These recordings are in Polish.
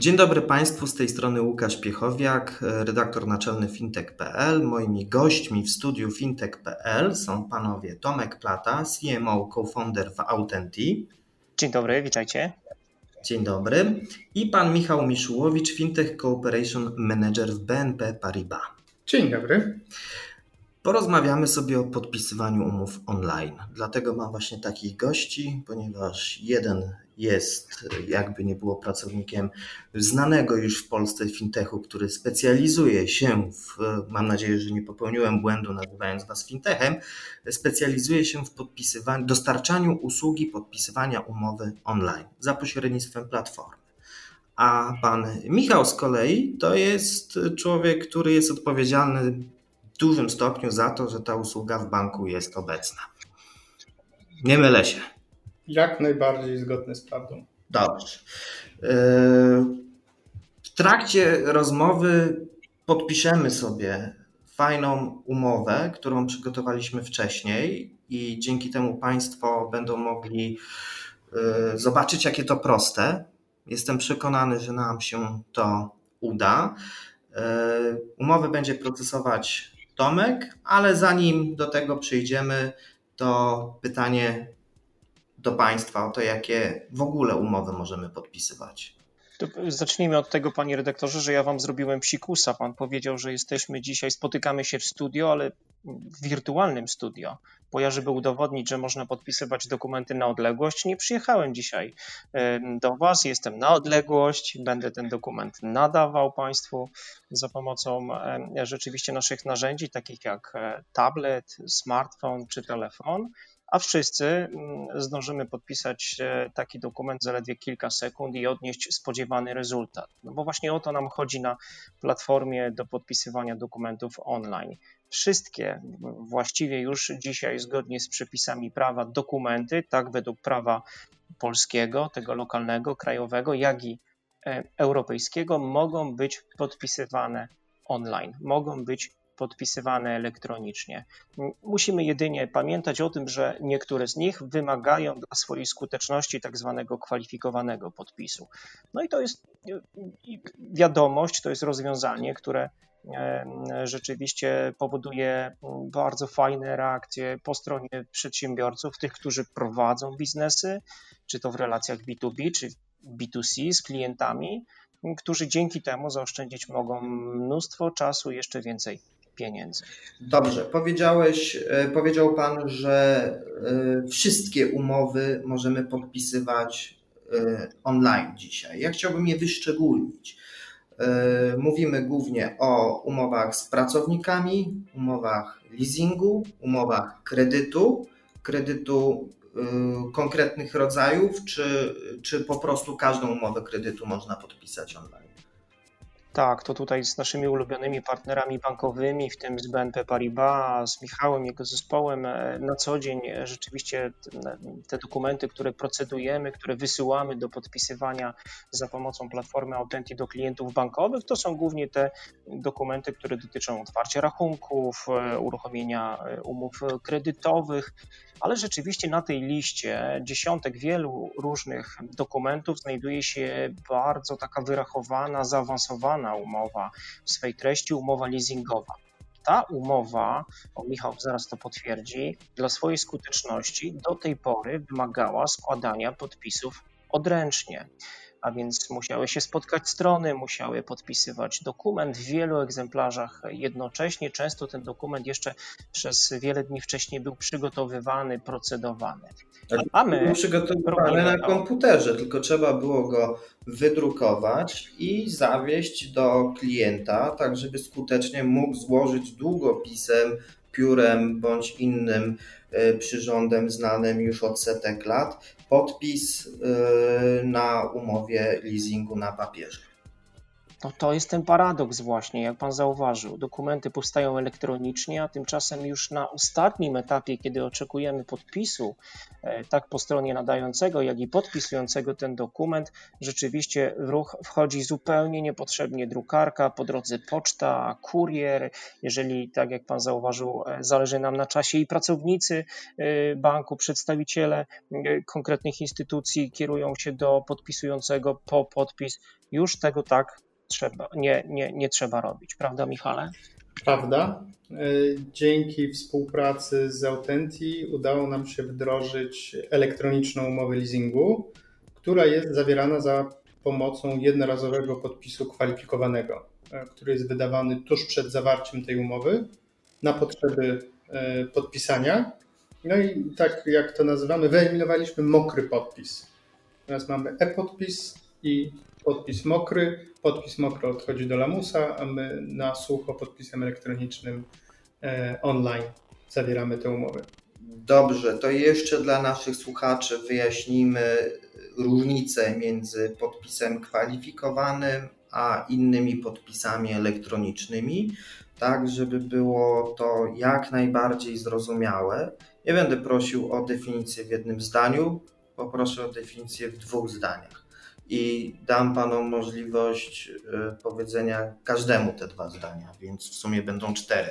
Dzień dobry Państwu, z tej strony Łukasz Piechowiak, redaktor naczelny fintech.pl. Moimi gośćmi w studiu fintech.pl są panowie Tomek Plata, CMO, co-founder w Autenti. Dzień dobry, witajcie. Dzień dobry. I pan Michał Miszułowicz, Fintech Cooperation Manager w BNP Paribas. Dzień dobry. Porozmawiamy sobie o podpisywaniu umów online. Dlatego mam właśnie takich gości, ponieważ jeden jest, jakby nie było, pracownikiem znanego już w Polsce fintechu, który specjalizuje się w, mam nadzieję, że nie popełniłem błędu nazywając Was fintechem, specjalizuje się w podpisywaniu, dostarczaniu usługi podpisywania umowy online za pośrednictwem platformy. A pan Michał z kolei to jest człowiek, który jest odpowiedzialny w dużym stopniu za to, że ta usługa w banku jest obecna. Nie mylę się. Jak najbardziej zgodny z prawdą. Dobrze. E, w trakcie rozmowy podpiszemy sobie fajną umowę, którą przygotowaliśmy wcześniej, i dzięki temu Państwo będą mogli e, zobaczyć, jakie to proste. Jestem przekonany, że nam się to uda. E, umowę będzie procesować Tomek, ale zanim do tego przyjdziemy, to pytanie do Państwa o to, jakie w ogóle umowy możemy podpisywać. To zacznijmy od tego, panie redaktorze, że ja wam zrobiłem psikusa. Pan powiedział, że jesteśmy dzisiaj, spotykamy się w studio, ale w wirtualnym studio. Bo ja, żeby udowodnić, że można podpisywać dokumenty na odległość, nie przyjechałem dzisiaj do Was. Jestem na odległość, będę ten dokument nadawał Państwu za pomocą rzeczywiście naszych narzędzi, takich jak e, tablet, smartfon czy telefon a wszyscy mm, zdążymy podpisać e, taki dokument zaledwie kilka sekund i odnieść spodziewany rezultat. No bo właśnie o to nam chodzi na platformie do podpisywania dokumentów online. Wszystkie właściwie już dzisiaj, zgodnie z przepisami prawa, dokumenty, tak według prawa polskiego, tego lokalnego, krajowego, jak i e, europejskiego, mogą być podpisywane online, mogą być podpisywane elektronicznie. Musimy jedynie pamiętać o tym, że niektóre z nich wymagają dla swojej skuteczności tak zwanego kwalifikowanego podpisu. No i to jest wiadomość, to jest rozwiązanie, które e, rzeczywiście powoduje bardzo fajne reakcje po stronie przedsiębiorców, tych, którzy prowadzą biznesy, czy to w relacjach B2B, czy B2C z klientami, którzy dzięki temu zaoszczędzić mogą mnóstwo czasu jeszcze więcej pieniędzy. Dobrze, powiedziałeś, e, powiedział Pan, że e, wszystkie umowy możemy podpisywać e, online dzisiaj. Ja chciałbym je wyszczególnić. Mówimy głównie o umowach z pracownikami, umowach leasingu, umowach kredytu, kredytu konkretnych rodzajów, czy, czy po prostu każdą umowę kredytu można podpisać online? Tak, to tutaj z naszymi ulubionymi partnerami bankowymi, w tym z BNP Paribas, z Michałem, jego zespołem, e, na co dzień e, rzeczywiście te dokumenty, które procedujemy, które wysyłamy do podpisywania za pomocą platformy Authentic do klientów bankowych, to są głównie te dokumenty, które dotyczą otwarcia rachunków, e, uruchomienia umów kredytowych, ale rzeczywiście na tej liście dziesiątek wielu różnych dokumentów znajduje się bardzo taka wyrachowana, zaawansowana umowa w swej treści, umowa leasingowa. Ta umowa, o Michał zaraz to potwierdzi, dla swojej skuteczności do tej pory wymagała składania podpisów odręcznie a więc musiały się spotkać strony, musiały podpisywać dokument w wielu egzemplarzach jednocześnie. Często ten dokument jeszcze przez wiele dni wcześniej był przygotowywany, procedowany. Tak, a my był przygotowywany na komputerze, tylko trzeba było go wydrukować i zawieźć do klienta, tak żeby skutecznie mógł złożyć długopisem, piórem bądź innym e, przyrządem znanym już od setek lat podpis na umowie leasingu na papierze. No to jest ten paradoks właśnie, jak pan zauważył. Dokumenty powstają elektronicznie, a tymczasem już na ostatnim etapie, kiedy oczekujemy podpisu, e, tak po stronie nadającego, jak i podpisującego ten dokument, rzeczywiście w ruch wchodzi zupełnie niepotrzebnie drukarka, po drodze poczta, kurier. Jeżeli, tak jak pan zauważył, e, zależy nam na czasie i pracownicy e, banku, przedstawiciele konkretnych instytucji kierują się do podpisującego po podpis, już tego tak trzeba, nie, nie, nie trzeba robić, prawda, Michale? Prawda. E, dzięki współpracy z Autenti udało nam się wdrożyć elektroniczną umowę leasingu, która jest zawierana za pomocą jednorazowego podpisu kwalifikowanego, e, który jest wydawany tuż przed zawarciem tej umowy na potrzeby e, podpisania. No i tak jak to nazywamy, wyeliminowaliśmy mokry podpis. Teraz mamy e-podpis i podpis mokry. Podpis mokry odchodzi do lamusa, a my na sucho podpisem elektronicznym e, online zawieramy tę umowę. Dobrze, to jeszcze dla naszych słuchaczy wyjaśnimy różnicę między podpisem kwalifikowanym a innymi podpisami elektronicznymi, tak żeby było to jak najbardziej zrozumiałe. Nie będę prosił o definicję w jednym zdaniu, poproszę o definicję w dwóch zdaniach i dam Panom możliwość e, powiedzenia każdemu te dwa zdania, więc w sumie będą cztery.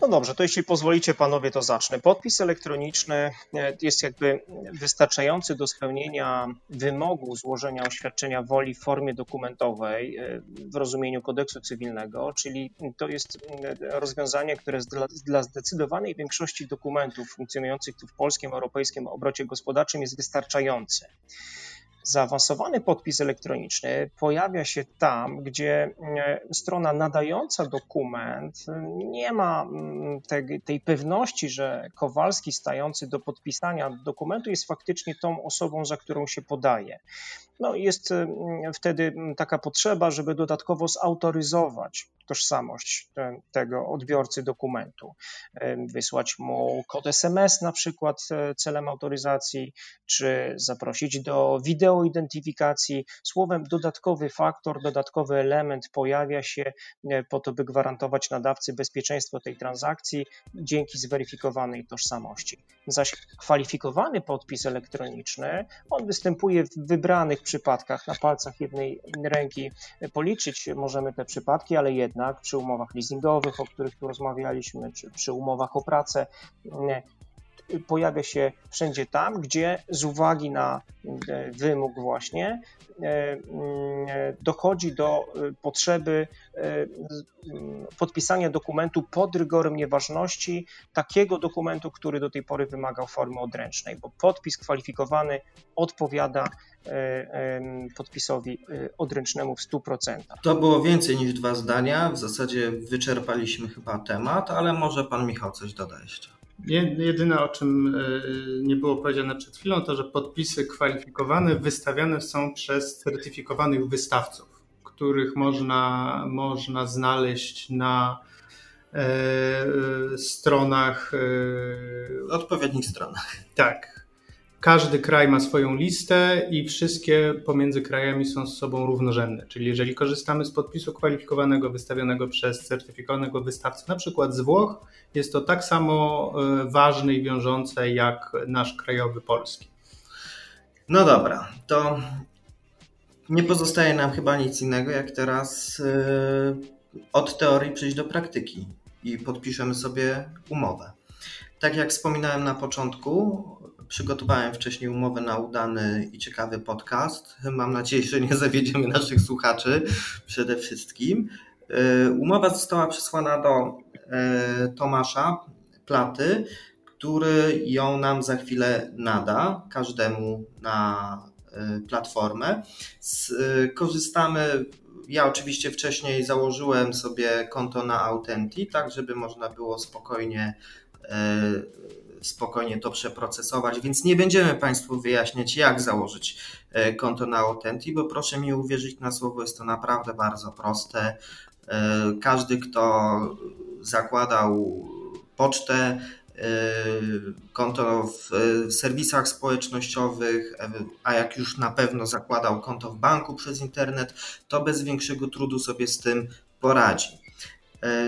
No dobrze, to jeśli pozwolicie Panowie, to zacznę. Podpis elektroniczny e, jest jakby wystarczający do spełnienia wymogu złożenia oświadczenia woli w formie dokumentowej e, w rozumieniu kodeksu cywilnego, czyli to jest rozwiązanie, które dla, dla zdecydowanej większości dokumentów funkcjonujących tu w polskim, europejskim obrocie gospodarczym jest wystarczające. Zaawansowany podpis elektroniczny pojawia się tam, gdzie e, strona nadająca dokument nie ma mm, tej, tej pewności, że Kowalski stający do podpisania dokumentu jest faktycznie tą osobą, za którą się podaje. No, jest wtedy taka potrzeba, żeby dodatkowo zautoryzować tożsamość tego odbiorcy dokumentu, wysłać mu kod SMS na przykład e, celem autoryzacji, czy zaprosić do wideoidentyfikacji. Słowem, dodatkowy faktor, dodatkowy element pojawia się e, po to, by gwarantować nadawcy bezpieczeństwo tej transakcji dzięki zweryfikowanej tożsamości. Zaś kwalifikowany podpis elektroniczny, on występuje w wybranych przypadkach, na palcach jednej ręki policzyć możemy te przypadki, ale jednak przy umowach leasingowych, o których tu rozmawialiśmy, czy przy umowach o pracę, pojawia się wszędzie tam, gdzie z uwagi na e, wymóg właśnie e, mm, dochodzi do e, potrzeby podpisania dokumentu pod rygorem nieważności, takiego dokumentu, który do tej pory wymagał formy odręcznej, bo podpis kwalifikowany odpowiada podpisowi odręcznemu w 100%. To było więcej niż dwa zdania. W zasadzie wyczerpaliśmy chyba temat, ale może pan Michał coś doda jeszcze. Jedyne, o czym e, nie było powiedziane przed chwilą, to że podpisy kwalifikowane wystawiane są przez certyfikowanych wystawców, których można, można znaleźć na e, e stronach. E, odpowiednich stronach. Tak, każdy kraj ma swoją listę i wszystkie pomiędzy krajami są z sobą równorzędne. Czyli jeżeli korzystamy z podpisu kwalifikowanego wystawionego przez certyfikowanego wystawcę, na przykład z Włoch, jest to tak samo e, ważne i wiążące jak nasz krajowy polski. No dobra, to nie pozostaje nam chyba nic innego, jak teraz e, od teorii przejść do praktyki i podpiszemy sobie umowę. Tak jak wspominałem na początku, Przygotowałem wcześniej umowę na udany i ciekawy podcast. Mam nadzieję, że nie zawiedziemy naszych słuchaczy przede wszystkim. E, umowa została przesłana do e, Tomasza Platy, który ją nam za chwilę nada każdemu na e, platformę. Korzystamy ja oczywiście wcześniej założyłem sobie konto na Authenty, tak żeby można było spokojnie spokojnie to przeprocesować, więc nie będziemy Państwu wyjaśniać, jak założyć e, konto na Authentic, bo proszę mi uwierzyć na słowo, jest to naprawdę bardzo proste. E, każdy, kto zakładał pocztę, konto w serwisach społecznościowych, a jak już na pewno zakładał konto w banku przez internet, to bez większego trudu sobie z tym poradzi.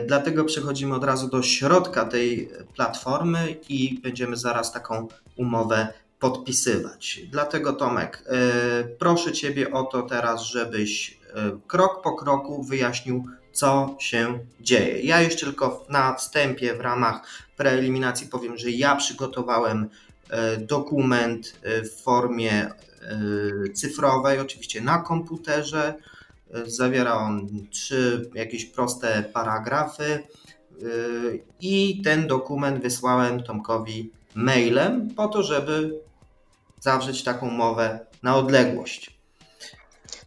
Dlatego przechodzimy od razu do środka tej platformy i będziemy zaraz taką umowę podpisywać. Dlatego Tomek, proszę Ciebie o to teraz, żebyś krok po kroku wyjaśnił, co się dzieje. Ja jeszcze tylko na wstępie w ramach preeliminacji powiem, że ja przygotowałem e, dokument e, w formie e, cyfrowej, oczywiście na komputerze. Zawiera on trzy jakieś proste paragrafy i ten dokument wysłałem Tomkowi mailem po to, żeby zawrzeć taką mowę na odległość.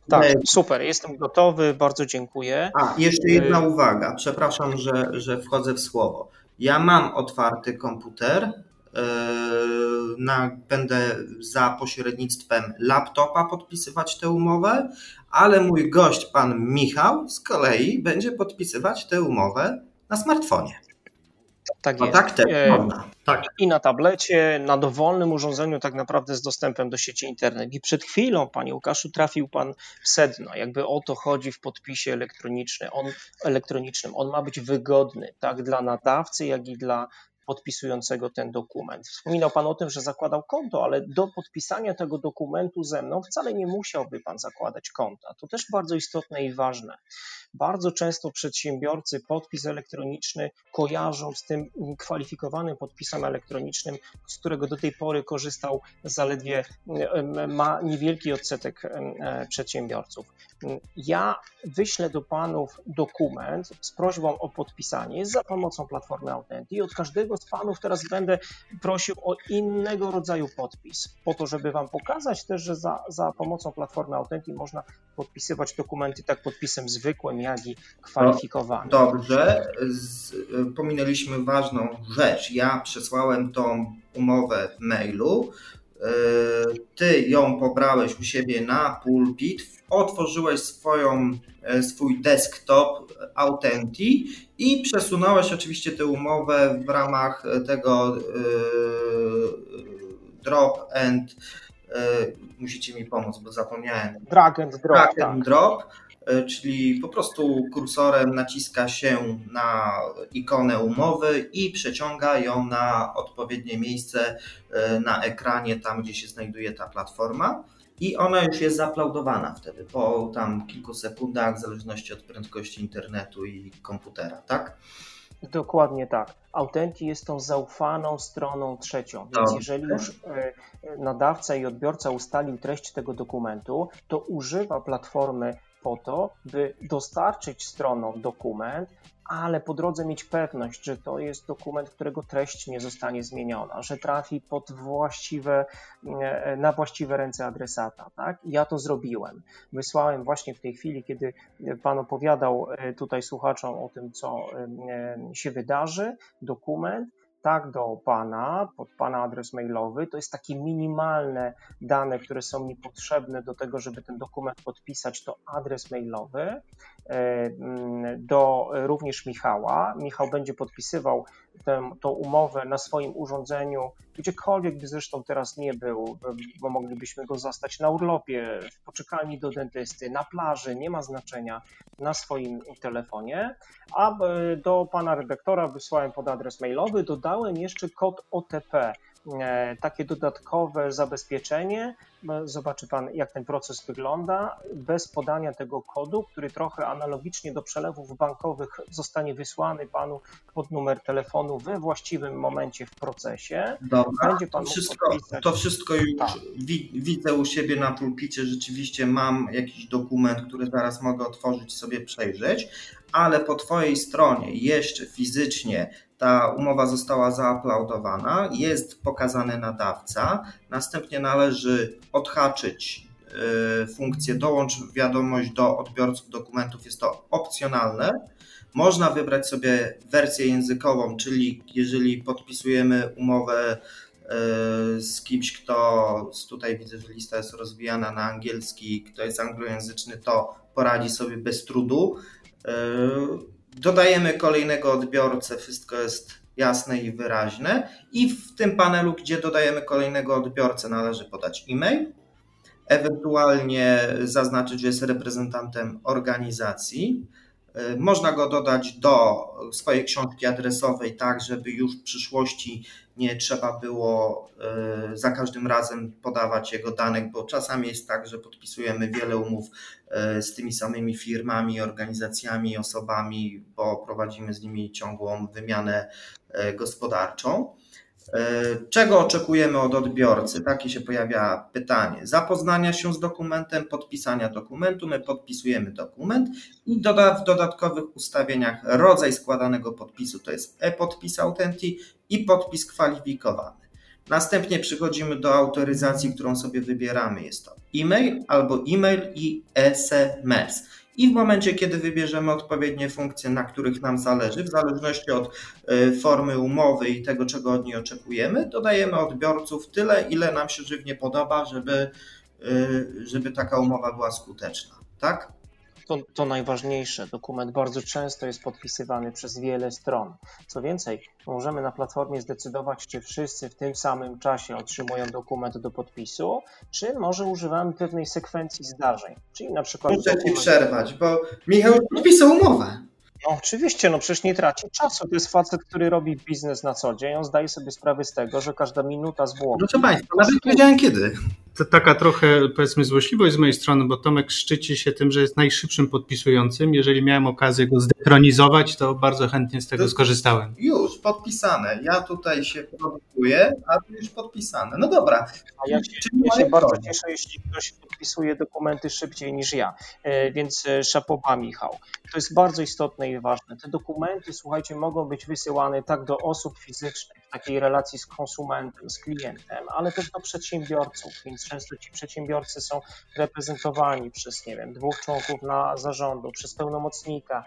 Tak, super, jestem gotowy, bardzo dziękuję. A, jeszcze jedna y- uwaga, przepraszam, że, że wchodzę w słowo. Ja mam otwarty komputer, y, na, będę za pośrednictwem laptopa podpisywać tę umowę, ale mój gość, pan Michał, z kolei będzie podpisywać tę umowę na smartfonie. Tak jest. Tak też e, można. Tak. I na tablecie, na dowolnym urządzeniu, tak naprawdę z dostępem do sieci internet. I przed chwilą, panie Łukaszu, trafił pan w sedno. Jakby o to chodzi w podpisie elektronicznym. On, elektronicznym. On ma być wygodny, tak dla nadawcy, jak i dla podpisującego ten dokument. Wspominał Pan o tym, że zakładał konto, ale do podpisania tego dokumentu ze mną wcale nie musiałby Pan zakładać konta. To też bardzo istotne i ważne. Bardzo często przedsiębiorcy podpis elektroniczny kojarzą z tym kwalifikowanym podpisem elektronicznym, z którego do tej pory korzystał zaledwie ma niewielki odsetek e, przedsiębiorców. Ja wyślę do Panów dokument z prośbą o podpisanie za pomocą platformy Authenti. Od każdego z Panów teraz będę prosił o innego rodzaju podpis, po to, żeby Wam pokazać też, że za, za pomocą platformy Authenti można podpisywać dokumenty tak podpisem zwykłym, jak i kwalifikowanym. Dobrze, Z, pominęliśmy ważną rzecz. Ja przesłałem tą umowę w mailu. E, ty ją pobrałeś u siebie na pulpit, otworzyłeś swoją, e, swój desktop Authenti i przesunąłeś oczywiście tę umowę w ramach tego yy, drop and yy, musicie mi pomóc, bo zapomniałem. Drag and drop. Drag and tak. drop, czyli po prostu kursorem naciska się na ikonę umowy i przeciąga ją na odpowiednie miejsce na ekranie, tam gdzie się znajduje ta platforma i ona już jest zaplaudowana wtedy po tam kilku sekundach, w zależności od prędkości internetu i komputera, tak? Dokładnie tak. Authentic jest tą zaufaną stroną trzecią, więc jeżeli już e, nadawca i odbiorca ustalił treść tego dokumentu, to używa platformy po to, by dostarczyć stronom dokument, ale po drodze mieć pewność, że to jest dokument, którego treść nie zostanie zmieniona, że trafi pod właściwe, e, na właściwe ręce adresata. Tak? Ja to zrobiłem. Wysłałem właśnie w tej chwili, kiedy Pan opowiadał e, tutaj słuchaczom o tym, co e, się wydarzy, dokument tak do Pana, pod Pana adres mailowy. To jest takie minimalne dane, które są mi potrzebne do tego, żeby ten dokument podpisać, to adres mailowy. E, mm, do również Michała. Michał będzie podpisywał tę, tą umowę na swoim urządzeniu, gdziekolwiek by zresztą teraz nie był, bo moglibyśmy go zastać na urlopie, w poczekalni do dentysty, na plaży, nie ma znaczenia, na swoim telefonie. A e, do pana redaktora wysłałem pod adres mailowy, dodałem jeszcze kod OTP E, takie dodatkowe zabezpieczenie. Zobaczy Pan, jak ten proces wygląda, bez podania tego kodu, który trochę analogicznie do przelewów bankowych zostanie wysłany Panu pod numer telefonu we właściwym momencie w procesie. Dobra, Będzie Pan to, wszystko, to wszystko już tak. widzę u siebie na pulpicie, rzeczywiście mam jakiś dokument, który zaraz mogę otworzyć sobie przejrzeć, ale po Twojej stronie jeszcze fizycznie ta umowa została zaaplaudowana, jest pokazany nadawca, następnie należy odhaczyć y, funkcję dołącz wiadomość do odbiorców dokumentów, jest to opcjonalne. Można wybrać sobie wersję językową, czyli jeżeli podpisujemy umowę y, z kimś, kto tutaj widzę, że lista jest rozwijana na angielski, kto jest anglojęzyczny, to poradzi sobie bez trudu. Y, dodajemy kolejnego odbiorcę, wszystko jest jasne i wyraźne. I w tym panelu, gdzie dodajemy kolejnego odbiorcę, należy podać e-mail, ewentualnie zaznaczyć, że jest reprezentantem organizacji. Y, można go dodać do swojej książki adresowej, tak żeby już w przyszłości nie trzeba było y, za każdym razem podawać jego danych, bo czasami jest tak, że podpisujemy wiele umów z tymi samymi firmami, organizacjami, osobami, bo prowadzimy z nimi ciągłą wymianę gospodarczą. E, czego oczekujemy od odbiorcy? Takie się pojawia pytanie. Zapoznania się z dokumentem, podpisania dokumentu. My podpisujemy dokument i doda w dodatkowych ustawieniach rodzaj składanego podpisu to jest e-podpis Authenti i podpis kwalifikowany. Następnie przychodzimy do autoryzacji, którą sobie wybieramy. Jest to e-mail albo e-mail i SMS i w momencie, kiedy wybierzemy odpowiednie funkcje, na których nam zależy, w zależności od e, formy umowy i tego, czego od niej oczekujemy, dodajemy odbiorców tyle, ile nam się żywnie podoba, żeby, e, żeby taka umowa była skuteczna. Tak? To, to najważniejsze. Dokument bardzo często jest podpisywany przez wiele stron. Co więcej, możemy na platformie zdecydować, czy wszyscy w tym samym czasie otrzymują dokument do podpisu, czy może używamy pewnej sekwencji zdarzeń. Czyli na przykład. Muszę ci przerwać, bo Michał podpisał umowę. No oczywiście, no przecież nie traci czasu. To jest facet, który robi biznes na co dzień. On zdaje sobie sprawę z tego, że każda minuta zwłoki. Proszę Państwa, nawet wiedziałem kiedy to taka trochę, powiedzmy, złośliwość z mojej strony, bo Tomek szczyci się tym, że jest najszybszym podpisującym. Jeżeli miałem okazję go zdetronizować, to bardzo chętnie z tego to skorzystałem. Już, podpisane. Ja tutaj się produkuję, a tu już podpisane. No dobra. A ja się, ja się bardzo cieszę, jeśli ktoś podpisuje dokumenty szybciej niż ja. E, więc e, szapoba, Michał. To jest bardzo istotne i ważne. Te dokumenty, słuchajcie, mogą być wysyłane tak do osób fizycznych, takiej relacji z konsumentem, z klientem, ale też do przedsiębiorców, więc często ci przedsiębiorcy są reprezentowani przez, nie wiem, dwóch członków na zarządu, przez pełnomocnika.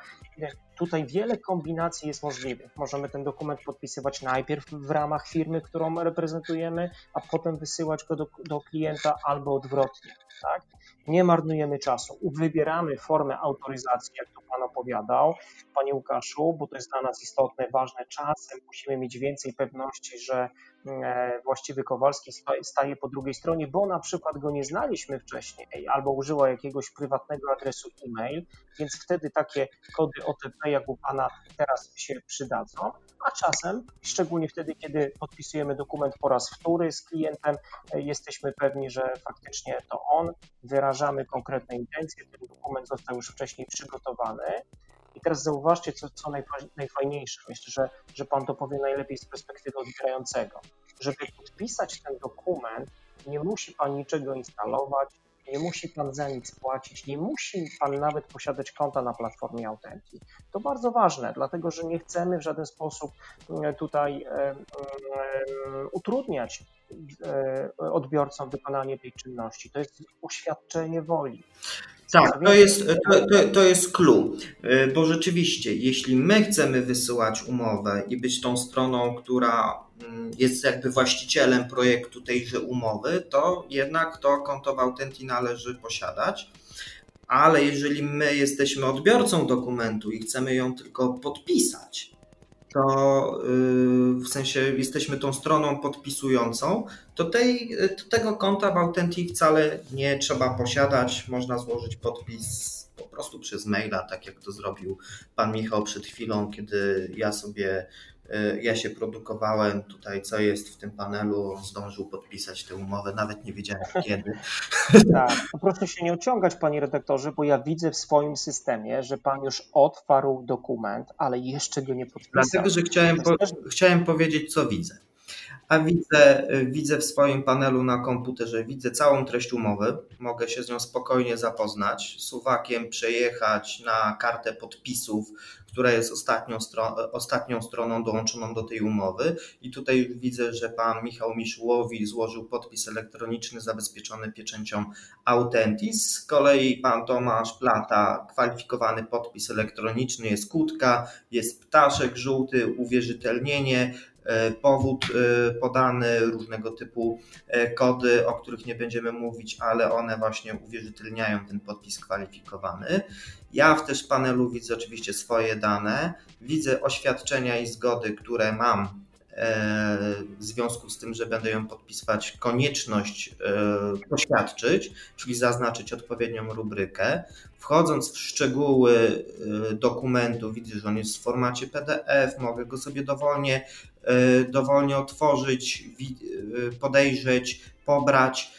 Tutaj wiele kombinacji jest możliwych. Możemy ten dokument podpisywać najpierw w ramach firmy, którą reprezentujemy, a potem wysyłać go do, do klienta albo odwrotnie. Tak? Nie marnujemy czasu. Wybieramy formę autoryzacji, jak to Pan opowiadał, Panie Łukaszu, bo to jest dla nas istotne, ważne. Czasem musimy mieć więcej pewności, że właściwy Kowalski staje po drugiej stronie, bo na przykład go nie znaliśmy wcześniej albo użyła jakiegoś prywatnego adresu e-mail, więc wtedy takie kody OTP jak u Pana teraz się przydadzą, a czasem, szczególnie wtedy, kiedy podpisujemy dokument po raz wtóry z klientem, e, jesteśmy pewni, że faktycznie to on, wyrażamy konkretne intencje, ten dokument został już wcześniej przygotowany, i teraz zauważcie, co, co najfajniejsze. Myślę, że, że Pan to powie najlepiej z perspektywy odbierającego. Żeby podpisać ten dokument, nie musi Pan niczego instalować, nie musi Pan za nic płacić, nie musi Pan nawet posiadać konta na platformie Authenti. To bardzo ważne, dlatego że nie chcemy w żaden sposób e, tutaj e, e, utrudniać odbiorcom wykonanie tej czynności. To jest uświadczenie woli. Tak, to jest, to, to, to jest clue, y, bo rzeczywiście, jeśli my chcemy wysyłać umowę i być tą stroną, która mm, jest jakby właścicielem projektu tejże umowy, to jednak to konto w Autenti należy posiadać. Ale jeżeli my jesteśmy odbiorcą dokumentu i chcemy ją tylko podpisać, to y, w sensie jesteśmy tą stroną podpisującą, to, tej, to tego konta w Authentic wcale nie trzeba posiadać. Można złożyć podpis po prostu przez maila, tak jak to zrobił pan Michał przed chwilą, kiedy ja sobie ja się produkowałem tutaj, co jest w tym panelu. On zdążył podpisać tę umowę, nawet nie wiedziałem kiedy. Tak, proszę się nie ociągać, panie redaktorze, bo ja widzę w swoim systemie, że pan już otwarł dokument, ale jeszcze go nie podpisał. Dlatego, że chciałem, po, chciałem powiedzieć, co widzę a widzę, widzę w swoim panelu na komputerze, widzę całą treść umowy, mogę się z nią spokojnie zapoznać, suwakiem przejechać na kartę podpisów, która jest ostatnią, ostatnią stroną dołączoną do tej umowy. I tutaj widzę, że pan Michał Miszułowi złożył podpis elektroniczny zabezpieczony pieczęcią Autentis, z kolei pan Tomasz Plata kwalifikowany podpis elektroniczny, jest kutka, jest ptaszek żółty, uwierzytelnienie, powód e, podany, różnego typu e, kody, o których nie będziemy mówić, ale one właśnie uwierzytelniają ten podpis kwalifikowany. Ja w też panelu widzę oczywiście swoje dane, widzę oświadczenia i zgody, które mam w związku z tym, że będę ją podpisywać, konieczność e, poświadczyć, czyli zaznaczyć odpowiednią rubrykę. Wchodząc w szczegóły e, dokumentu, widzę, że on jest w formacie PDF, mogę go sobie dowolnie, e, dowolnie otworzyć, podejrzeć, pobrać,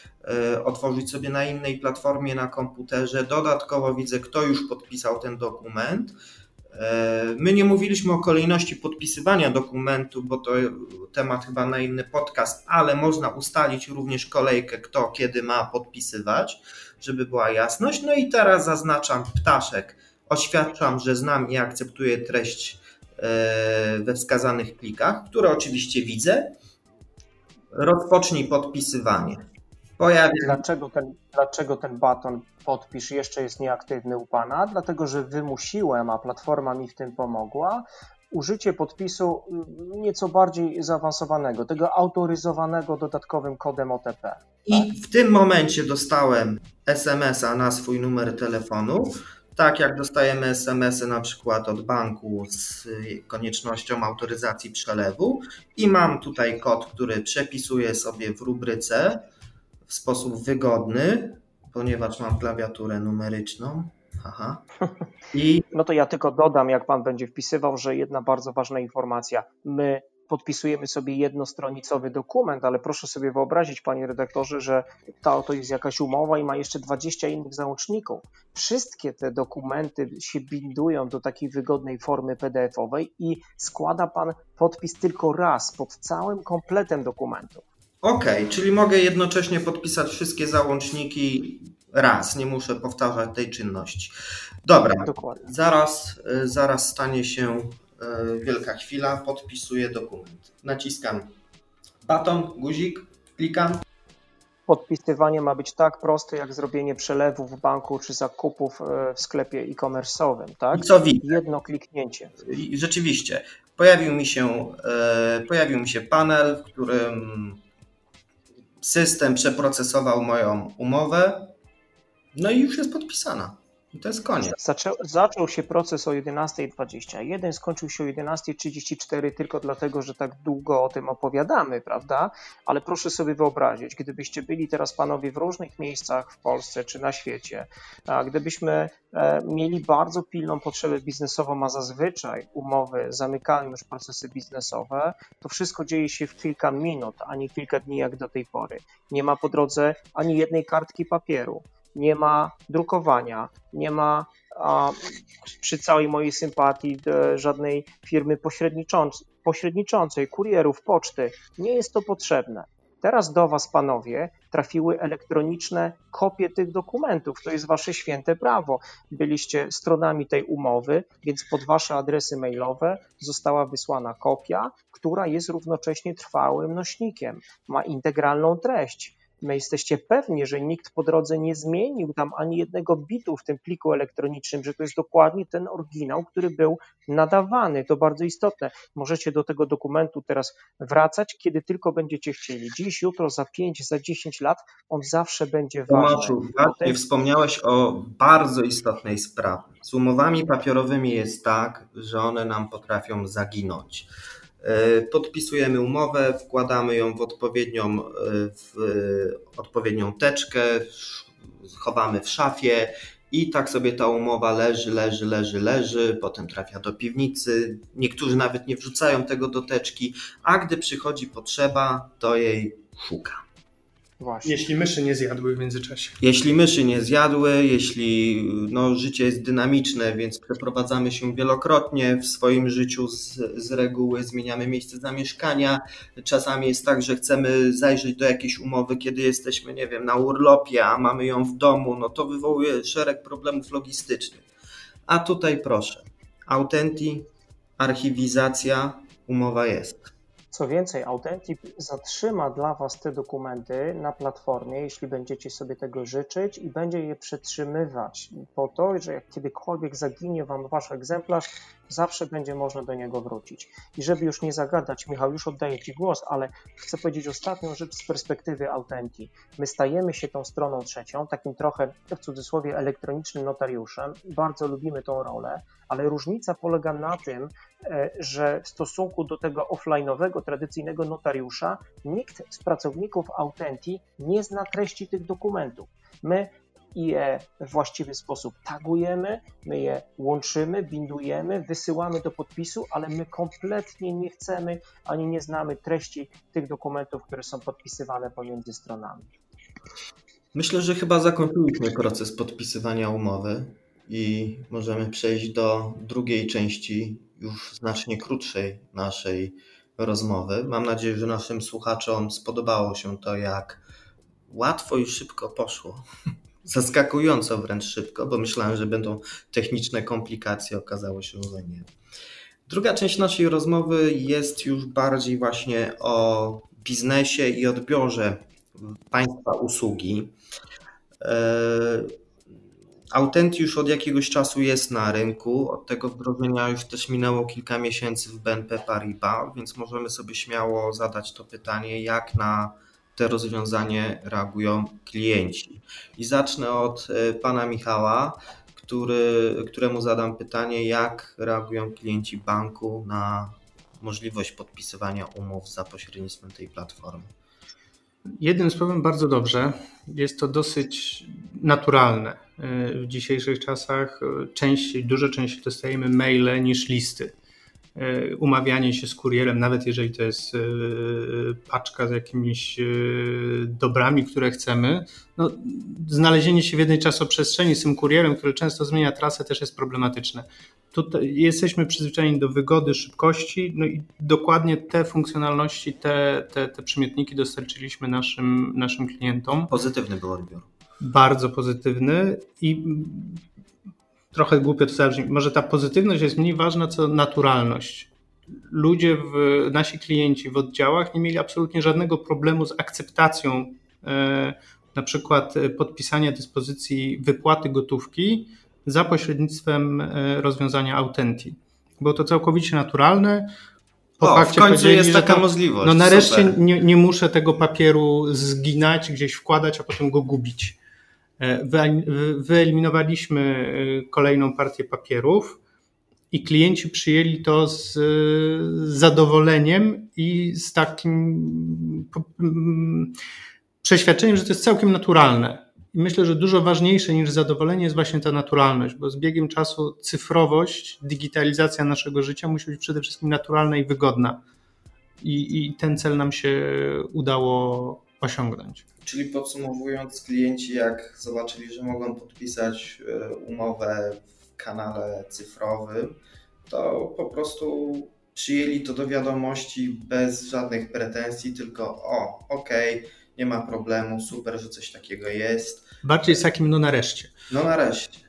otworzyć sobie na innej platformie na komputerze. Dodatkowo widzę, kto już podpisał ten dokument E, my nie mówiliśmy o kolejności podpisywania dokumentu, bo to temat chyba na inny podcast, ale można ustalić również kolejkę, kto kiedy ma podpisywać, żeby była jasność. No i teraz zaznaczam ptaszek. Oświadczam, że znam i akceptuję treść e, we wskazanych plikach, które oczywiście widzę. Rozpocznij podpisywanie. Pojawia... Dlaczego, ten, dlaczego ten baton podpisz jeszcze jest nieaktywny u Pana? Dlatego, że wymusiłem, a platforma mi w tym pomogła, użycie podpisu mm, nieco bardziej zaawansowanego, tego autoryzowanego dodatkowym kodem OTP. Tak? I w tym momencie dostałem SMS-a na swój numer telefonu. Tak jak dostajemy SMS-y na przykład od banku z koniecznością autoryzacji przelewu i mam tutaj kod, który przepisuję sobie w rubryce w sposób wygodny, ponieważ mam klawiaturę numeryczną. Aha. I... No to ja tylko dodam, jak pan będzie wpisywał, że jedna bardzo ważna informacja. My podpisujemy sobie jednostronicowy dokument, ale proszę sobie wyobrazić, panie redaktorze, że ta to jest jakaś umowa i ma jeszcze 20 innych załączników. Wszystkie te dokumenty się bindują do takiej wygodnej formy PDF-owej i składa pan podpis tylko raz pod całym kompletem dokumentu. OK, czyli mogę jednocześnie podpisać wszystkie załączniki raz, nie muszę powtarzać tej czynności. Dobra, Dokładnie. Zaraz, e, zaraz stanie się wielka chwila, podpisuję dokument. Naciskam baton, guzik, klikam. Podpisywanie ma być tak proste, jak zrobienie przelewu w banku czy zakupów e, w sklepie e-commerce'owym, tak? I co widzę? Jedno kliknięcie. Rzeczywiście, pojawił mi się, pojawił mi się panel, w którym system przeprocesował moją umowę, no i już jest podpisana. I to jest koniec. Zaczą, zaczął się proces o 11.21, skończył się o 11.34 tylko dlatego, że tak długo o tym opowiadamy, prawda? Ale proszę sobie wyobrazić, gdybyście byli teraz panowie w różnych miejscach w Polsce czy na świecie, gdybyśmy e, mieli bardzo pilną potrzebę biznesową, a zazwyczaj umowy zamykają już procesy biznesowe, to wszystko dzieje się w kilka minut, a nie kilka dni jak do tej pory. Nie ma po drodze ani jednej kartki papieru nie ma drukowania, nie ma a, przy całej mojej sympatii żadnej firmy pośredniczącej, kurierów, poczty. Nie jest to potrzebne. Teraz do Was, panowie, trafiły elektroniczne kopie tych dokumentów. To jest Wasze święte prawo. Byliście stronami tej umowy, więc pod Wasze adresy mailowe została wysłana kopia, która jest równocześnie trwałym nośnikiem. Ma integralną treść my jesteście pewni, że nikt po drodze nie zmienił tam ani jednego bitu w tym pliku elektronicznym, że to jest dokładnie ten oryginał, który był nadawany. To bardzo istotne. Możecie do tego dokumentu teraz wracać, kiedy tylko będziecie chcieli. Dziś, jutro, za 5, za 10 lat on zawsze będzie ważny. Właśnie wspomniałeś o bardzo istotnej sprawie. Z umowami papierowymi jest tak, że one nam potrafią zaginąć. E, podpisujemy umowę, wkładamy ją w odpowiednią, e, w odpowiednią teczkę, chowamy w szafie i tak sobie ta umowa leży, leży, leży, leży, potem trafia do piwnicy. Niektórzy nawet nie wrzucają tego do teczki, a gdy przychodzi potrzeba, to jej szuka. Właśnie. Jeśli myszy nie zjadły w międzyczasie. Jeśli myszy nie zjadły, jeśli no, życie jest dynamiczne, więc przeprowadzamy się wielokrotnie w swoim życiu z, z reguły, zmieniamy miejsce zamieszkania. Czasami jest tak, że chcemy zajrzeć do jakiejś umowy, kiedy jesteśmy, nie wiem, na urlopie, a mamy ją w domu, no to wywołuje szereg problemów logistycznych. A tutaj proszę, Autenti, archiwizacja, umowa jest. Co więcej, Authentic zatrzyma dla Was te dokumenty na platformie, jeśli będziecie sobie tego życzyć i będzie je przetrzymywać po to, że jak kiedykolwiek zaginie Wam Wasz egzemplarz, zawsze będzie można do niego wrócić. I żeby już nie zagadać, Michał, już oddaję Ci głos, ale chcę powiedzieć ostatnią rzecz z perspektywy Autenti. My stajemy się tą stroną trzecią, takim trochę w cudzysłowie elektronicznym notariuszem. Bardzo lubimy tą rolę, ale różnica polega na tym, e, że w stosunku do tego offline'owego, tradycyjnego notariusza, nikt z pracowników Autenti nie zna treści tych dokumentów. My je w właściwy sposób tagujemy, my je łączymy, bindujemy, wysyłamy do podpisu, ale my kompletnie nie chcemy ani nie znamy treści tych dokumentów, które są podpisywane pomiędzy stronami. Myślę, że chyba zakończyliśmy proces podpisywania umowy i możemy przejść do drugiej części, już znacznie krótszej naszej rozmowy. Mam nadzieję, że naszym słuchaczom spodobało się to, jak łatwo i szybko poszło. Zaskakująco wręcz szybko, bo myślałem, że będą techniczne komplikacje, okazało się, że nie. Druga część naszej rozmowy jest już bardziej właśnie o biznesie i odbiorze państwa usługi. E, Autent już od jakiegoś czasu jest na rynku. Od tego wdrożenia już też minęło kilka miesięcy w BNP Paribas, więc możemy sobie śmiało zadać to pytanie, jak na te rozwiązanie reagują klienci. I zacznę od e, pana Michała, który, któremu zadam pytanie, jak reagują klienci banku na możliwość podpisywania umów za pośrednictwem tej platformy. Jednym słowem bardzo dobrze. Jest to dosyć naturalne. W dzisiejszych czasach częściej, dużo częściej dostajemy maile niż listy. Umawianie się z kurierem, nawet jeżeli to jest e, paczka z jakimiś e, dobrami, które chcemy, no, znalezienie się w jednej czasoprzestrzeni z tym kurierem, który często zmienia trasę, też jest problematyczne. Tutaj jesteśmy przyzwyczajeni do wygody, szybkości, no i dokładnie te funkcjonalności, te, te, te przymiotniki dostarczyliśmy naszym, naszym klientom. Pozytywny był odbiór. Bardzo pozytywny i trochę głupio to zabrzmi. Może ta pozytywność jest mniej ważna, co naturalność. Ludzie, w, nasi klienci w oddziałach nie mieli absolutnie żadnego problemu z akceptacją e, na przykład podpisania dyspozycji wypłaty gotówki za pośrednictwem e, rozwiązania Autenti. Było to całkowicie naturalne. Po o, w końcu jest taka to, możliwość. No nareszcie nie, nie, muszę tego papieru zginać, gdzieś wkładać, a potem go gubić. E, wyeliminowaliśmy e, kolejną partię papierów i klienci przyjęli to z zadowoleniem i z takim przeświadczeniem, że to jest całkiem naturalne. I myślę, że dużo ważniejsze niż zadowolenie jest właśnie ta naturalność, bo z biegiem czasu cyfrowość, digitalizacja naszego życia musi być przede wszystkim naturalna i wygodna. I, i ten cel nam się udało osiągnąć. Czyli podsumowując, klienci jak zobaczyli, że mogą podpisać e, umowę w kanale cyfrowym, to po prostu przyjęli to do wiadomości bez żadnych pretensji, tylko o, okej, okay, nie ma problemu, super, że coś takiego jest. Bardziej z takim no nareszcie. No nareszcie.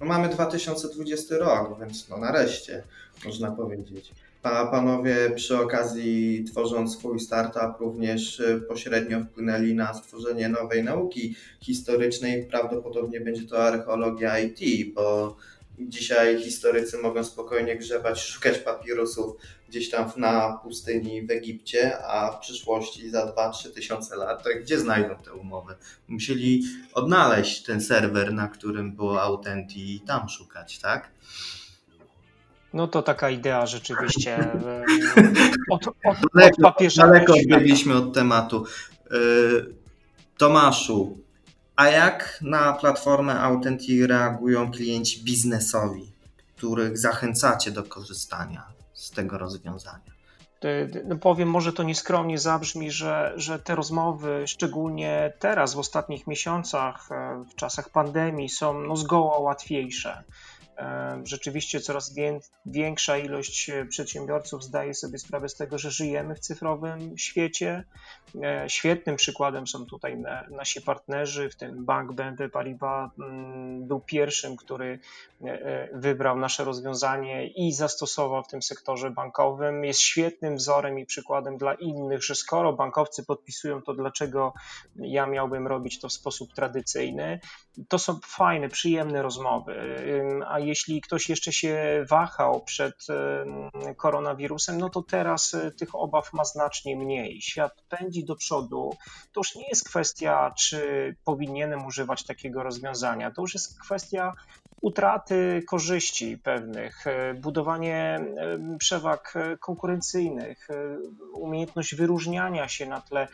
No mamy 2020 rok, więc no nareszcie, można powiedzieć. A panowie przy okazji tworząc swój startup również y, pośrednio wpłynęli na stworzenie nowej nauki historycznej. Prawdopodobnie będzie to archeologia IT, bo Dzisiaj historycy mogą spokojnie grzebać, szukać papirusów gdzieś tam na pustyni w Egipcie, a w przyszłości za 2-3 tysiące lat, to gdzie znajdą te umowy? Musieli odnaleźć ten serwer, na którym było Autenti i tam szukać, tak? No to taka idea rzeczywiście od, od, daleko, od Daleko odbiegliśmy od tematu. Y, Tomaszu, a jak na platformę Authentic reagują klienci biznesowi, których zachęcacie do korzystania z tego rozwiązania? No powiem, może to nieskromnie zabrzmi, że, że te rozmowy, szczególnie teraz, w ostatnich miesiącach, e, w czasach pandemii, są no, zgoła łatwiejsze. Rzeczywiście coraz większa ilość e, przedsiębiorców zdaje sobie sprawę z tego, że żyjemy w cyfrowym świecie. E, świetnym przykładem są tutaj nasi partnerzy, w tym bank BNP Paribas mm, był pierwszym, który e, wybrał nasze rozwiązanie i zastosował w tym sektorze bankowym. Jest świetnym wzorem i przykładem dla innych, że skoro bankowcy podpisują, to dlaczego ja miałbym robić to w sposób tradycyjny? To są fajne, przyjemne rozmowy. A jeśli ktoś jeszcze się wahał przed koronawirusem, no to teraz e, tych obaw ma znacznie mniej. Świat pędzi do przodu. To już nie jest kwestia, czy powinienem używać takiego rozwiązania. To już jest kwestia utraty korzyści pewnych, e, budowanie przewag konkurencyjnych, umiejętność wyróżniania się na tle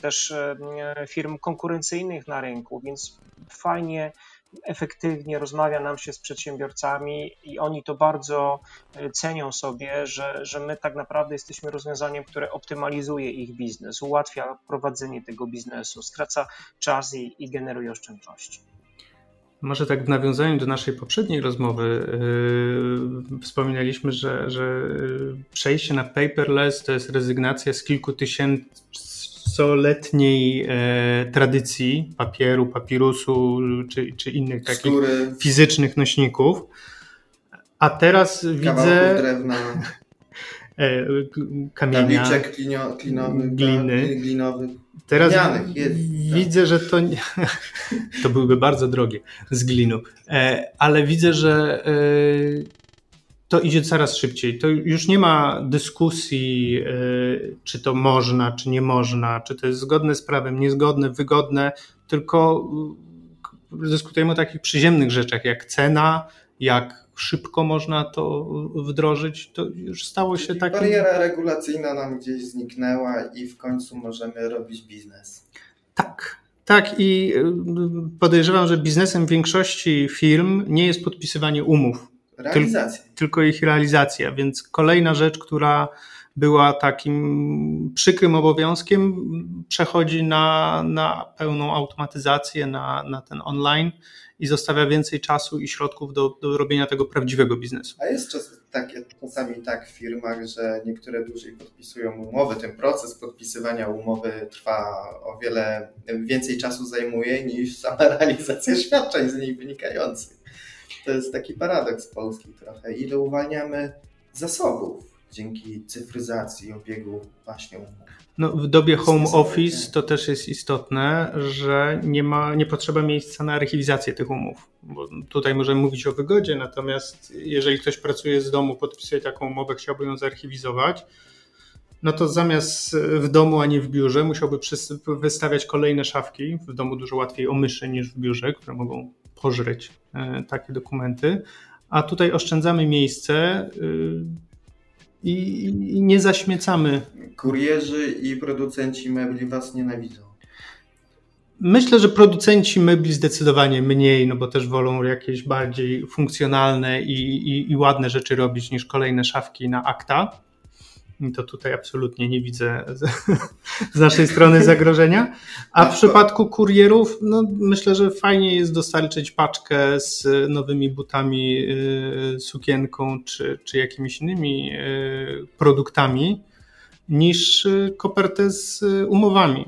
też firm konkurencyjnych na rynku, więc fajnie efektywnie rozmawia nam się z przedsiębiorcami i oni to bardzo e, cenią sobie, że, że my tak naprawdę jesteśmy rozwiązaniem, które optymalizuje ich biznes, ułatwia prowadzenie tego biznesu, skraca czas i, i generuje oszczędności. Może tak w nawiązaniu do naszej poprzedniej rozmowy yy, wspominaliśmy, że, że przejście na paperless to jest rezygnacja z kilku tysięcy tysiącoletniej e, tradycji papieru, papirusu czy, czy innych takich Skóry. fizycznych nośników. A teraz widzę. drewna. E, kamienia. Tabliczek klinio, klinowy, gliny. Tak. Teraz jest, tak. widzę, tak. że to, to byłyby bardzo drogie z glinu, e, ale widzę, że e, to idzie coraz szybciej. To już nie ma dyskusji, e, czy to można, czy nie można, czy to jest zgodne z prawem, niezgodne, wygodne, tylko e, dyskutujemy o takich przyziemnych rzeczach, jak cena, jak szybko można to wdrożyć, to już stało się tak. Bariera regulacyjna nam gdzieś zniknęła i w końcu możemy robić biznes. Tak, tak, i e, podejrzewam, że biznesem większości firm nie jest podpisywanie umów Realizacja. tylko ich realizacja, więc kolejna rzecz, która była takim przykrym obowiązkiem, przechodzi na, na pełną automatyzację, na, na ten online i zostawia więcej czasu i środków do, do robienia tego prawdziwego biznesu. A jest czas, takie, czasami tak w firmach, że niektóre dłużej podpisują umowy. Ten proces podpisywania umowy trwa o wiele więcej czasu zajmuje niż sama realizacja świadczeń z niej wynikających. To jest taki paradoks polski trochę. Ile uwalniamy zasobów dzięki cyfryzacji obiegu właśnie umów. No, w dobie home office to też jest istotne, że nie, ma, nie potrzeba miejsca na archiwizację tych umów. Bo tutaj możemy mówić o wygodzie, natomiast jeżeli ktoś pracuje z domu, podpisuje taką umowę, chciałby ją zarchiwizować, no to zamiast w domu, a nie w biurze, musiałby wystawiać kolejne szafki. W domu dużo łatwiej o myszy niż w biurze, które mogą pożreć e, takie dokumenty, a tutaj oszczędzamy miejsce e, i nie zaśmiecamy. Kurierzy i producenci mebli was nienawidzą. Myślę, że producenci mebli zdecydowanie mniej, no bo też wolą jakieś bardziej funkcjonalne i, i, i ładne rzeczy robić niż kolejne szafki na akta to tutaj absolutnie nie widzę z, naszej strony zagrożenia. A w przypadku kurierów, no myślę, że fajnie jest dostarczyć paczkę z nowymi butami, y, sukienką czy, czy jakimiś innymi y, produktami niż y, kopertę z umowami.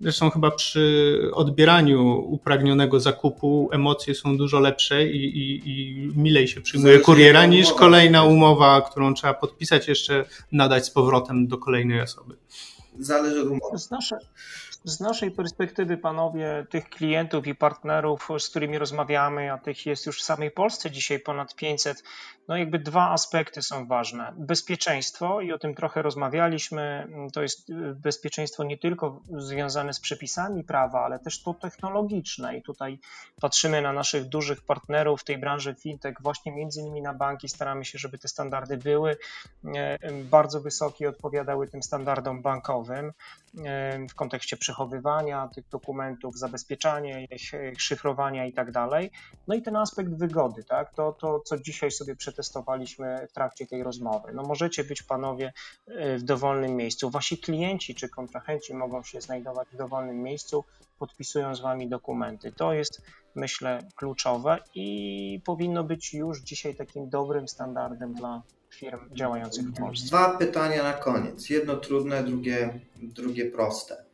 Zresztą chyba przy odbieraniu upragnionego zakupu emocje są dużo lepsze i, i, i milej się przyjmuje kuriera niż kolejna umowa, którą trzeba podpisać, jeszcze nadać z powrotem do kolejnej osoby. Zależy od umowy. Z, nasze, z naszej perspektywy, panowie, tych klientów i partnerów, z którymi rozmawiamy, a tych jest już w samej Polsce dzisiaj ponad 500, no jakby dwa aspekty są ważne. Bezpieczeństwo i o tym trochę rozmawialiśmy. To jest bezpieczeństwo nie tylko związane z przepisami prawa, ale też to technologiczne i tutaj patrzymy na naszych dużych partnerów w tej branży fintech, właśnie między innymi na banki, staramy się, żeby te standardy były e, bardzo wysokie odpowiadały tym standardom bankowym e, w kontekście przechowywania tych dokumentów, zabezpieczania ich, ich szyfrowania i tak dalej. No i ten aspekt wygody, tak? To, to co dzisiaj sobie przed testowaliśmy w trakcie tej rozmowy. No możecie być panowie y, w dowolnym miejscu. Wasi klienci czy kontrahenci mogą się znajdować w dowolnym miejscu, podpisują z wami dokumenty. To jest, myślę, kluczowe i powinno być już dzisiaj takim dobrym standardem dla firm działających w Polsce. Dwa pytania na koniec. Jedno trudne, drugie, drugie proste.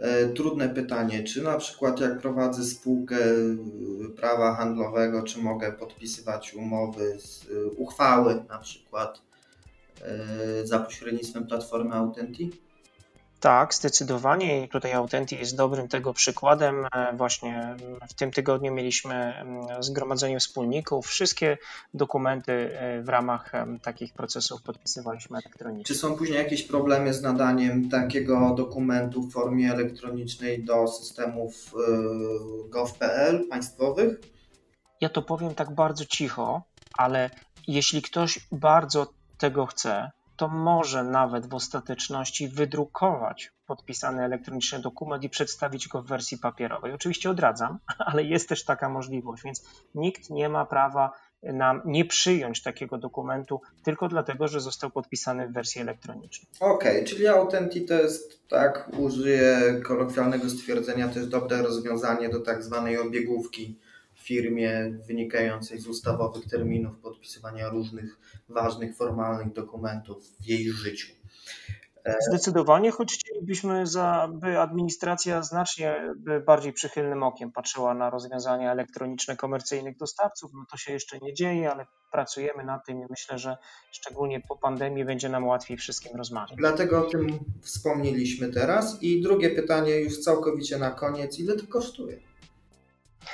E, trudne pytanie, czy na przykład jak prowadzę spółkę e, prawa handlowego, czy mogę podpisywać umowy, e, uchwały na przykład za pośrednictwem platformy Authentic? Tak, zdecydowanie i tutaj Authenty jest dobrym tego przykładem. E, właśnie w tym tygodniu mieliśmy mm, zgromadzenie wspólników. Wszystkie dokumenty e, w ramach takich procesów podpisywaliśmy elektronicznie. Czy są później jakieś problemy z nadaniem takiego dokumentu w formie elektronicznej do systemów e, gov.pl państwowych? Ja to powiem tak bardzo cicho, ale jeśli ktoś bardzo tego chce, to może nawet w ostateczności wydrukować podpisany elektroniczny dokument i przedstawić go w wersji papierowej. Oczywiście odradzam, ale jest też taka możliwość, więc nikt nie ma prawa nam nie przyjąć takiego dokumentu tylko dlatego, że został podpisany w wersji elektronicznej. Okej, okay, czyli Authentic to jest, tak użyję kolokwialnego stwierdzenia, to jest dobre rozwiązanie do tak zwanej obiegówki firmie wynikającej z ustawowych terminów podpisywania różnych ważnych, formalnych dokumentów w jej życiu. E, Zdecydowanie, choć chcielibyśmy, za, by administracja znacznie bardziej przychylnym okiem patrzyła na rozwiązania elektroniczne komercyjnych dostawców. No to się jeszcze nie dzieje, ale pracujemy nad tym i myślę, że szczególnie po pandemii będzie nam łatwiej wszystkim rozmawiać. Dlatego o tym wspomnieliśmy teraz. I drugie pytanie już całkowicie na koniec. Ile to kosztuje?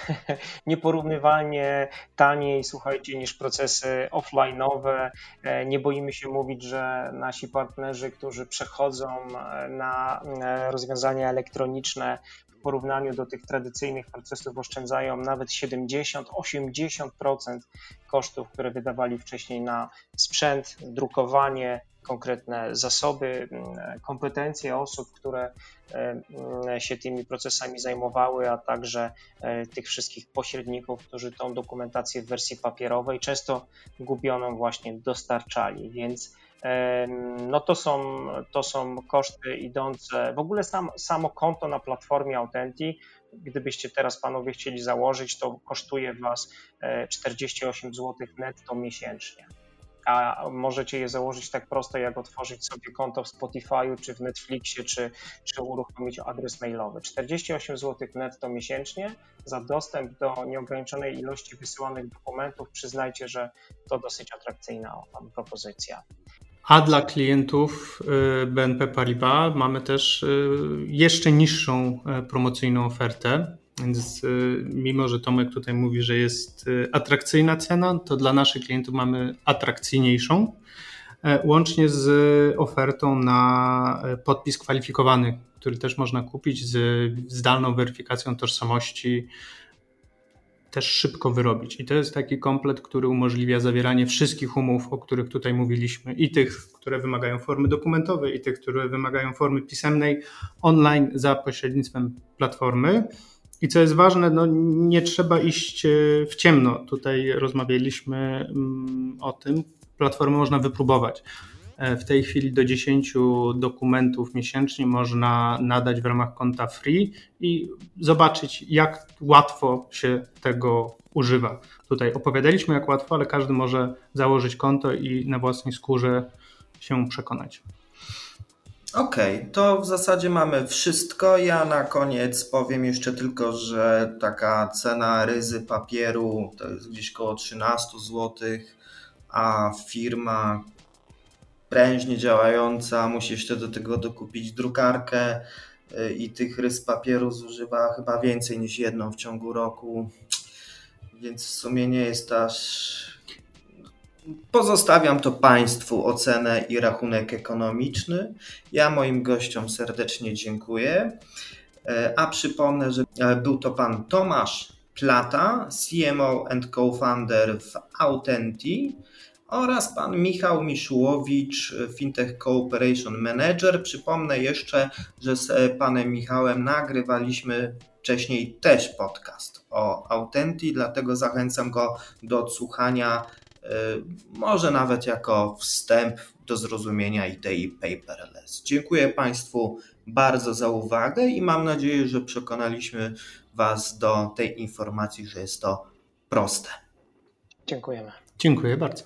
nieporównywalnie taniej, słuchajcie, niż procesy offline'owe. E, nie boimy się mówić, że nasi partnerzy, którzy przechodzą e, na e, rozwiązania elektroniczne, w porównaniu do tych tradycyjnych procesów oszczędzają nawet 70-80% kosztów, które wydawali wcześniej na sprzęt, drukowanie, konkretne zasoby, mm, kompetencje osób, które e, mm, się tymi procesami zajmowały, a także e, tych wszystkich pośredników, którzy tą dokumentację w wersji papierowej, często gubioną właśnie dostarczali, więc no to są, to są koszty idące, w ogóle sam, samo konto na platformie Authentic, gdybyście teraz panowie chcieli założyć, to kosztuje was 48 e, zł netto miesięcznie a możecie je założyć tak prosto, jak otworzyć sobie konto w Spotify'u, czy w Netflixie, czy, czy uruchomić adres mailowy. 48 zł netto miesięcznie za dostęp do nieograniczonej ilości wysyłanych dokumentów. Przyznajcie, że to dosyć atrakcyjna propozycja. A dla klientów y, BNP Paribas mamy też y, jeszcze niższą y, promocyjną ofertę. Więc y, mimo, że Tomek tutaj mówi, że jest y, atrakcyjna cena, to dla naszych klientów mamy atrakcyjniejszą, e, łącznie z ofertą na e, podpis kwalifikowany, który też można kupić z zdalną weryfikacją tożsamości, też szybko wyrobić. I to jest taki komplet, który umożliwia zawieranie wszystkich umów, o których tutaj mówiliśmy, i tych, które wymagają formy dokumentowej, i tych, które wymagają formy pisemnej, online za pośrednictwem platformy. I co jest ważne, no nie trzeba iść e, w ciemno. Tutaj rozmawialiśmy mm, o tym. Platformę można wypróbować. E, w tej chwili do 10 dokumentów miesięcznie można nadać w ramach konta free i zobaczyć, jak łatwo się tego używa. Tutaj opowiadaliśmy, jak łatwo, ale każdy może założyć konto i na własnej skórze się przekonać. Okej, okay, to w zasadzie mamy wszystko. Ja na koniec powiem jeszcze tylko, że taka cena ryzy papieru to jest gdzieś około 13 zł, a firma prężnie działająca musi jeszcze do tego dokupić drukarkę y, i tych rys papieru zużywa chyba więcej niż jedną w ciągu roku, więc w sumie nie jest aż Pozostawiam to Państwu ocenę i rachunek ekonomiczny. Ja moim gościom serdecznie dziękuję. E, a przypomnę, że e, był to pan Tomasz Plata, CMO and co-founder w Autenti oraz pan Michał Miszułowicz, Fintech Cooperation Manager. Przypomnę jeszcze, że z e, panem Michałem nagrywaliśmy wcześniej też podcast o Autenti, dlatego zachęcam go do odsłuchania może nawet jako wstęp do zrozumienia idei paperless. Dziękuję Państwu bardzo za uwagę i mam nadzieję, że przekonaliśmy Was do tej informacji, że jest to proste. Dziękujemy. Dziękuję bardzo.